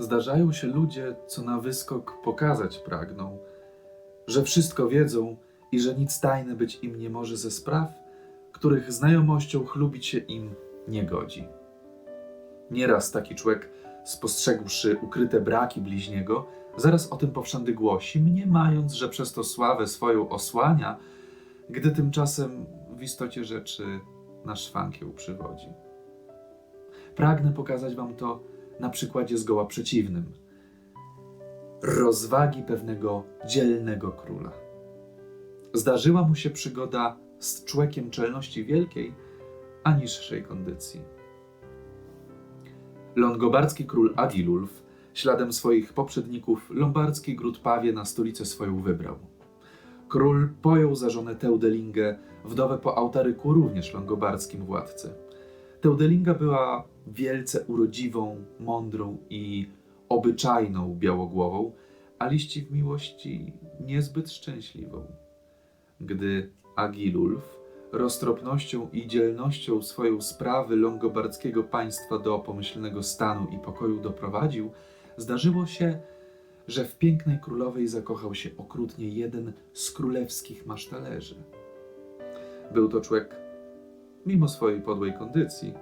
Zdarzają się ludzie, co na wyskok pokazać pragną, że wszystko wiedzą i że nic tajne być im nie może ze spraw, których znajomością chlubić się im nie godzi. Nieraz taki człowiek, spostrzegłszy ukryte braki bliźniego, zaraz o tym powszędy głosi, mniemając, że przez to sławę swoją osłania, gdy tymczasem w istocie rzeczy na szwankieł przywodzi. Pragnę pokazać wam to na przykładzie zgoła przeciwnym. Rozwagi pewnego dzielnego króla. Zdarzyła mu się przygoda z człowiekiem czelności wielkiej, a niższej kondycji. Longobardzki król Agilulf, śladem swoich poprzedników, lombardzki gród Pawie na stolicę swoją wybrał. Król pojął za żonę Teudelingę, wdowę po Autaryku, również longobardzkim władcy. Teudelinga była wielce urodziwą, mądrą i obyczajną białogłową, a liści w miłości niezbyt szczęśliwą. Gdy Agilulf roztropnością i dzielnością swoją sprawy longobardzkiego państwa do pomyślnego stanu i pokoju doprowadził, zdarzyło się, że w pięknej królowej zakochał się okrutnie jeden z królewskich masztalerzy. Był to człowiek, mimo swojej podłej kondycji,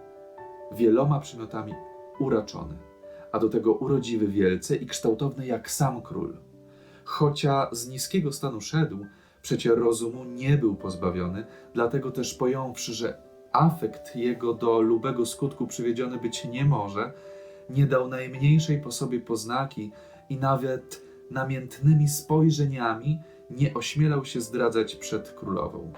wieloma przymiotami uraczony, a do tego urodziwy wielce i kształtowny jak sam król. Chocia z niskiego stanu szedł, przecie rozumu nie był pozbawiony, dlatego też pojąwszy, że afekt jego do lubego skutku przywiedziony być nie może, nie dał najmniejszej po sobie poznaki i nawet namiętnymi spojrzeniami nie ośmielał się zdradzać przed królową.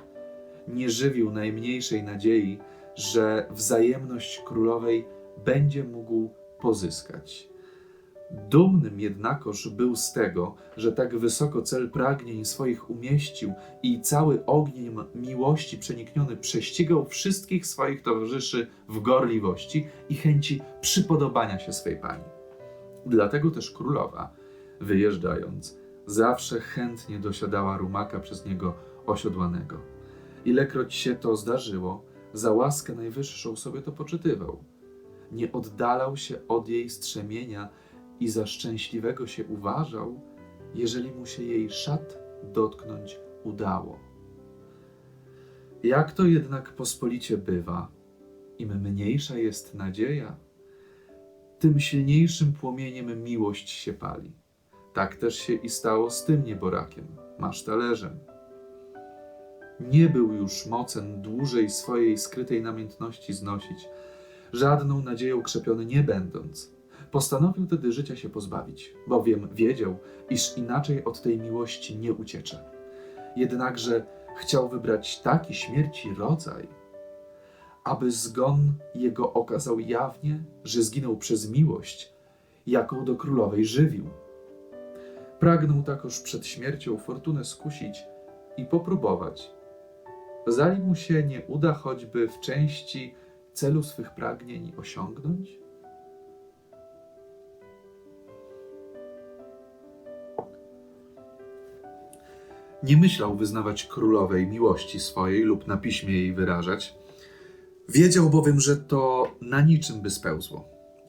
Nie żywił najmniejszej nadziei, że wzajemność królowej będzie mógł pozyskać. Dumnym jednakoż był z tego, że tak wysoko cel pragnień swoich umieścił i cały ogniem miłości przenikniony prześcigał wszystkich swoich towarzyszy w gorliwości i chęci przypodobania się swej pani. Dlatego też królowa, wyjeżdżając, zawsze chętnie dosiadała rumaka przez niego osiodłanego. Ilekroć się to zdarzyło, za łaskę najwyższą sobie to poczytywał. Nie oddalał się od jej strzemienia i za szczęśliwego się uważał, jeżeli mu się jej szat dotknąć udało. Jak to jednak pospolicie bywa, im mniejsza jest nadzieja, tym silniejszym płomieniem miłość się pali. Tak też się i stało z tym nieborakiem, masztalerzem. Nie był już mocen dłużej swojej skrytej namiętności znosić, żadną nadzieją krzepiony nie będąc. Postanowił tedy życia się pozbawić, bowiem wiedział, iż inaczej od tej miłości nie uciecze. Jednakże chciał wybrać taki śmierci rodzaj, aby zgon jego okazał jawnie, że zginął przez miłość, jaką do królowej żywił. Pragnął takoż przed śmiercią fortunę skusić i popróbować, zanim mu się nie uda choćby w części celu swych pragnień osiągnąć? Nie myślał wyznawać królowej miłości swojej lub na piśmie jej wyrażać. Wiedział bowiem, że to na niczym by spełzło.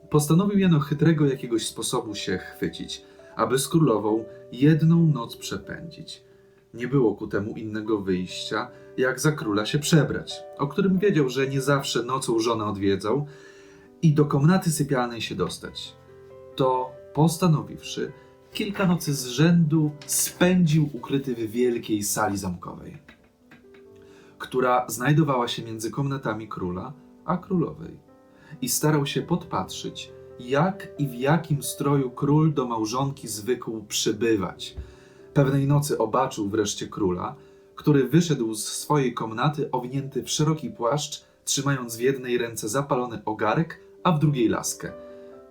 Postanowił jeno chytrego jakiegoś sposobu się chwycić, aby z królową jedną noc przepędzić. Nie było ku temu innego wyjścia, jak za króla się przebrać, o którym wiedział, że nie zawsze nocą żonę odwiedzał i do komnaty sypialnej się dostać. To postanowiwszy, kilka nocy z rzędu spędził ukryty w wielkiej sali zamkowej, która znajdowała się między komnatami króla a królowej. I starał się podpatrzyć, jak i w jakim stroju król do małżonki zwykł przybywać. Pewnej nocy obaczył wreszcie króla, który wyszedł z swojej komnaty owinięty w szeroki płaszcz, trzymając w jednej ręce zapalony ogarek, a w drugiej laskę.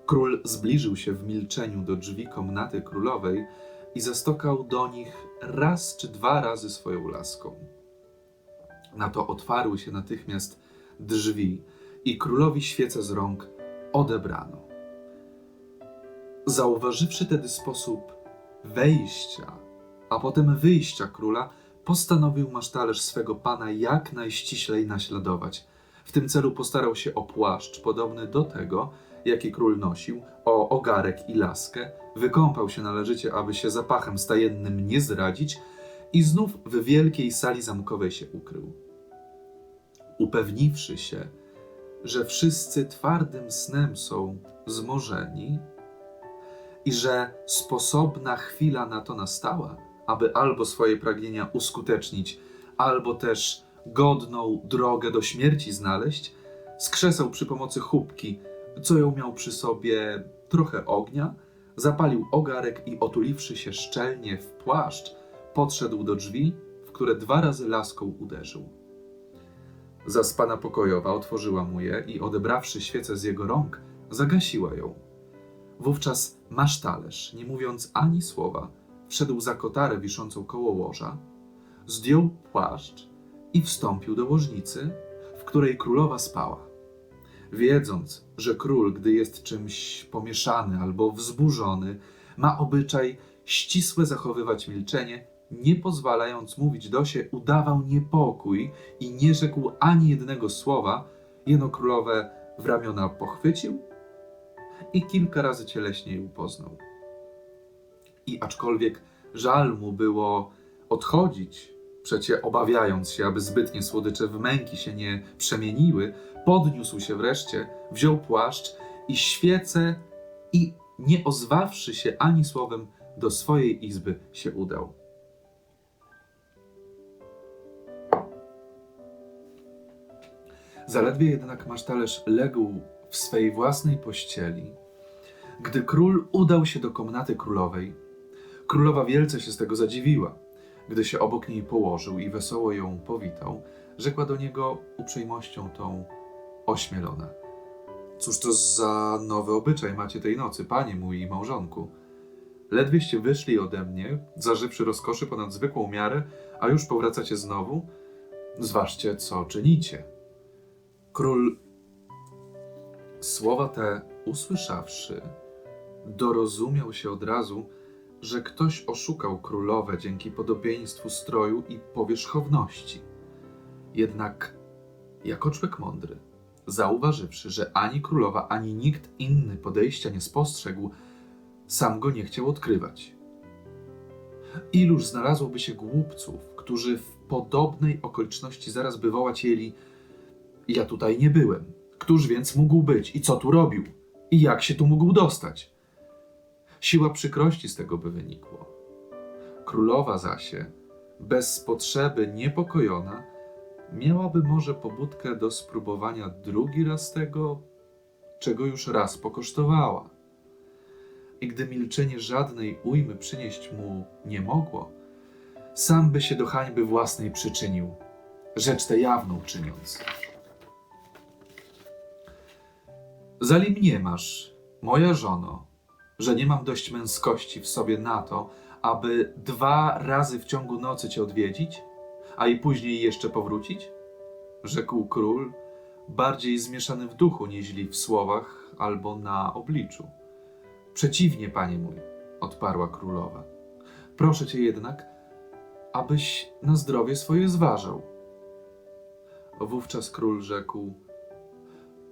Król zbliżył się w milczeniu do drzwi komnaty królowej i zastokał do nich raz czy dwa razy swoją laską. Na to otwarły się natychmiast drzwi i królowi świece z rąk odebrano. Zauważywszy tedy sposób wejścia, a potem wyjścia króla, postanowił masztalerz swego pana jak najściślej naśladować. W tym celu postarał się o płaszcz podobny do tego, jaki król nosił, o ogarek i laskę, wykąpał się należycie, aby się zapachem stajennym nie zradzić i znów w wielkiej sali zamkowej się ukrył. Upewniwszy się, że wszyscy twardym snem są zmorzeni i że sposobna chwila na to nastała, aby albo swoje pragnienia uskutecznić, albo też godną drogę do śmierci znaleźć, skrzesał przy pomocy chubki, co ją miał przy sobie trochę ognia, zapalił ogarek i otuliwszy się szczelnie w płaszcz, podszedł do drzwi, w które dwa razy laską uderzył. Zaspana pokojowa otworzyła mu je i odebrawszy świecę z jego rąk, zagasiła ją. Wówczas masztalerz, nie mówiąc ani słowa, wszedł za kotarę wiszącą koło łoża, zdjął płaszcz i wstąpił do łożnicy, w której królowa spała. Wiedząc, że król, gdy jest czymś pomieszany albo wzburzony, ma obyczaj ścisłe zachowywać milczenie, nie pozwalając mówić Dosie, udawał niepokój i nie rzekł ani jednego słowa, jeno królowę w ramiona pochwycił i kilka razy cieleśnie ją poznał. I aczkolwiek żal mu było odchodzić, przecie obawiając się, aby zbytnie słodycze w męki się nie przemieniły, podniósł się wreszcie, wziął płaszcz i świecę i nie ozwawszy się ani słowem, do swojej izby się udał. Zaledwie jednak masztalerz legł w swej własnej pościeli, gdy król udał się do komnaty królowej. Królowa wielce się z tego zadziwiła. Gdy się obok niej położył i wesoło ją powitał, rzekła do niego uprzejmością tą ośmielona. Cóż to za nowy obyczaj macie tej nocy, panie mój i małżonku? Ledwieście wyszli ode mnie, zażywszy rozkoszy ponad zwykłą miarę, a już powracacie znowu? Zważcie, co czynicie. Król, słowa te usłyszawszy, dorozumiał się od razu, że ktoś oszukał królowę dzięki podobieństwu stroju i powierzchowności. Jednak, jako człowiek mądry, zauważywszy, że ani królowa, ani nikt inny podejścia nie spostrzegł, sam go nie chciał odkrywać. Iluż znalazłoby się głupców, którzy w podobnej okoliczności zaraz by wołać jeli ja tutaj nie byłem. Któż więc mógł być i co tu robił? I jak się tu mógł dostać? Siła przykrości z tego by wynikło. Królowa zasie, bez potrzeby niepokojona, miałaby może pobudkę do spróbowania drugi raz tego, czego już raz pokosztowała. I gdy milczenie żadnej ujmy przynieść mu nie mogło, sam by się do hańby własnej przyczynił, rzecz tę jawną czyniąc. Zali mnie masz, moja żono, że nie mam dość męskości w sobie na to, aby dwa razy w ciągu nocy cię odwiedzić, a i później jeszcze powrócić? Rzekł król, bardziej zmieszany w duchu, niźli w słowach albo na obliczu. Przeciwnie, panie mój, odparła królowa. Proszę cię jednak, abyś na zdrowie swoje zważał. Wówczas król rzekł: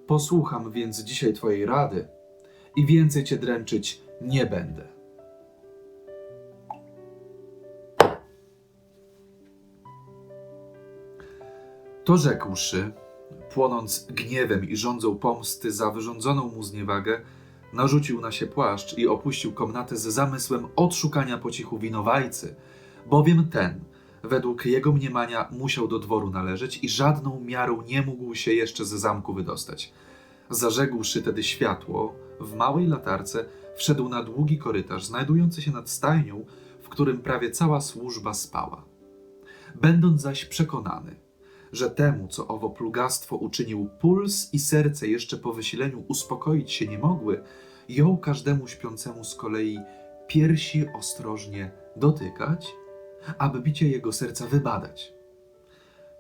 Posłucham więc dzisiaj twojej rady i więcej cię dręczyć nie będę. To rzekłszy, płonąc gniewem i rządzą pomsty za wyrządzoną mu zniewagę, narzucił na się płaszcz i opuścił komnatę z zamysłem odszukania po cichu winowajcy, bowiem ten, według jego mniemania, musiał do dworu należeć i żadną miarą nie mógł się jeszcze ze zamku wydostać. Zażegłszy tedy światło, w małej latarce wszedł na długi korytarz, znajdujący się nad stajnią, w którym prawie cała służba spała. Będąc zaś przekonany, że temu, co owo plugastwo uczynił, puls i serce jeszcze po wysileniu uspokoić się nie mogły, jął każdemu śpiącemu z kolei piersi ostrożnie dotykać, aby bicie jego serca wybadać.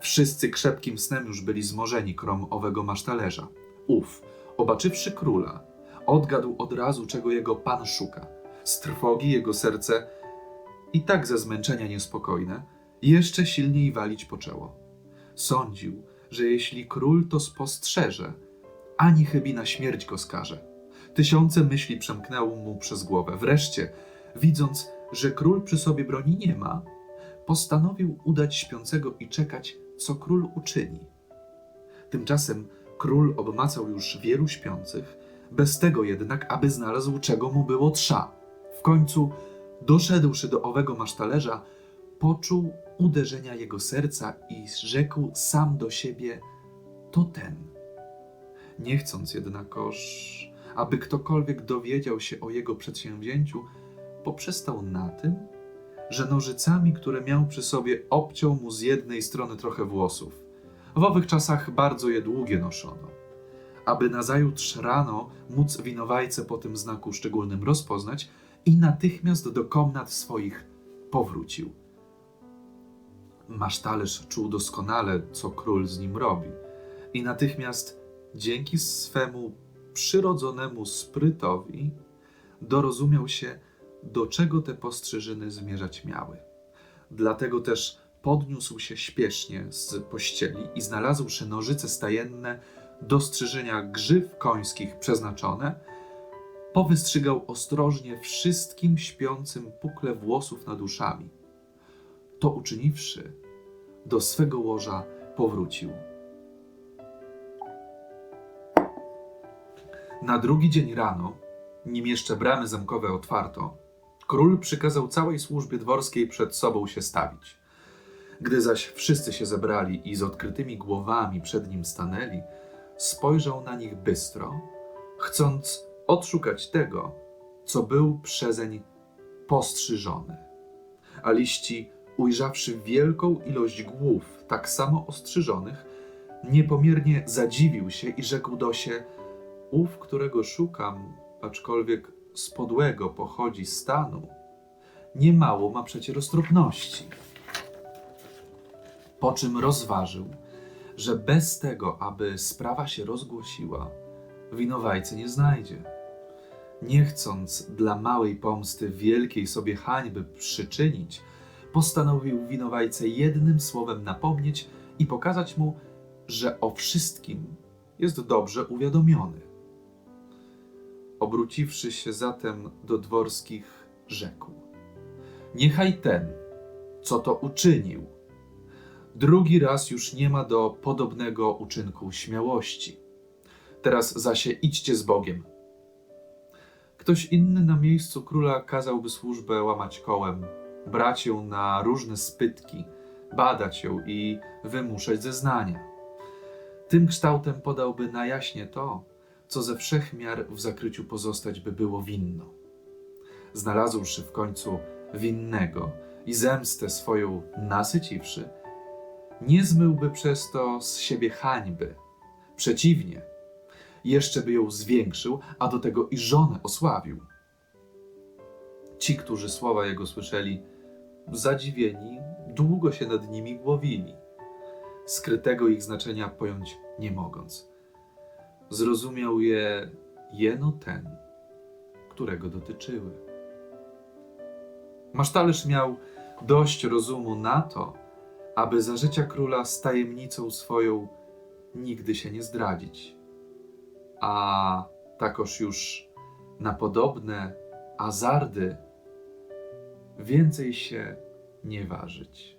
Wszyscy krzepkim snem już byli zmorzeni krom owego masztalerza. Ów, obaczywszy króla, odgadł od razu, czego jego pan szuka. Z trwogi jego serce, i tak ze zmęczenia niespokojne, jeszcze silniej walić poczęło. Sądził, że jeśli król to spostrzeże, ani chybina śmierć go skaże. Tysiące myśli przemknęło mu przez głowę. Wreszcie, widząc, że król przy sobie broni nie ma, postanowił udać śpiącego i czekać, co król uczyni. Tymczasem król obmacał już wielu śpiących, bez tego jednak, aby znalazł, czego mu było trza. W końcu, doszedłszy do owego masztalerza, poczuł uderzenia jego serca i rzekł sam do siebie: To ten. Nie chcąc jednakoż, aby ktokolwiek dowiedział się o jego przedsięwzięciu, poprzestał na tym, że nożycami, które miał przy sobie, obciął mu z jednej strony trochę włosów. W owych czasach bardzo je długie noszono. Aby nazajutrz rano móc winowajcę po tym znaku szczególnym rozpoznać i natychmiast do komnat swoich powrócił. Masztalerz czuł doskonale, co król z nim robi i natychmiast dzięki swemu przyrodzonemu sprytowi dorozumiał się, do czego te postrzyżyny zmierzać miały. Dlatego też podniósł się śpiesznie z pościeli i znalazłszy nożyce stajenne do strzyżenia grzyw końskich przeznaczone, powystrzygał ostrożnie wszystkim śpiącym pukle włosów nad uszami. To uczyniwszy, do swego łoża powrócił. Na drugi dzień rano, nim jeszcze bramy zamkowe otwarto, król przykazał całej służbie dworskiej przed sobą się stawić. Gdy zaś wszyscy się zebrali i z odkrytymi głowami przed nim stanęli, spojrzał na nich bystro, chcąc odszukać tego, co był przezeń postrzyżony. A liści, ujrzawszy wielką ilość głów tak samo ostrzyżonych, niepomiernie zadziwił się i rzekł do się: Ów, którego szukam, aczkolwiek z podłego pochodzi stanu, niemało ma przecie roztropności. Po czym rozważył, że bez tego, aby sprawa się rozgłosiła, winowajcy nie znajdzie. Nie chcąc dla małej pomsty wielkiej sobie hańby przyczynić, postanowił winowajcę jednym słowem napomnieć i pokazać mu, że o wszystkim jest dobrze uwiadomiony. Obróciwszy się zatem do dworskich, rzekł: Niechaj ten, co to uczynił, drugi raz już nie ma do podobnego uczynku śmiałości. Teraz zasie idźcie z Bogiem. Ktoś inny na miejscu króla kazałby służbę łamać kołem, brać ją na różne spytki, badać ją i wymuszać zeznania. Tym kształtem podałby na jaśnie to, co ze wszech miar w zakryciu pozostać by było winno. Znalazłszy w końcu winnego i zemstę swoją nasyciwszy, nie zmyłby przez to z siebie hańby. Przeciwnie, jeszcze by ją zwiększył, a do tego i żonę osławił. Ci, którzy słowa jego słyszeli, zadziwieni, długo się nad nimi głowili, skrytego ich znaczenia pojąć nie mogąc. Zrozumiał je jeno ten, którego dotyczyły. Masztalerz miał dość rozumu na to, aby za życia króla z tajemnicą swoją nigdy się nie zdradzić. A takoż już na podobne azardy więcej się nie ważyć.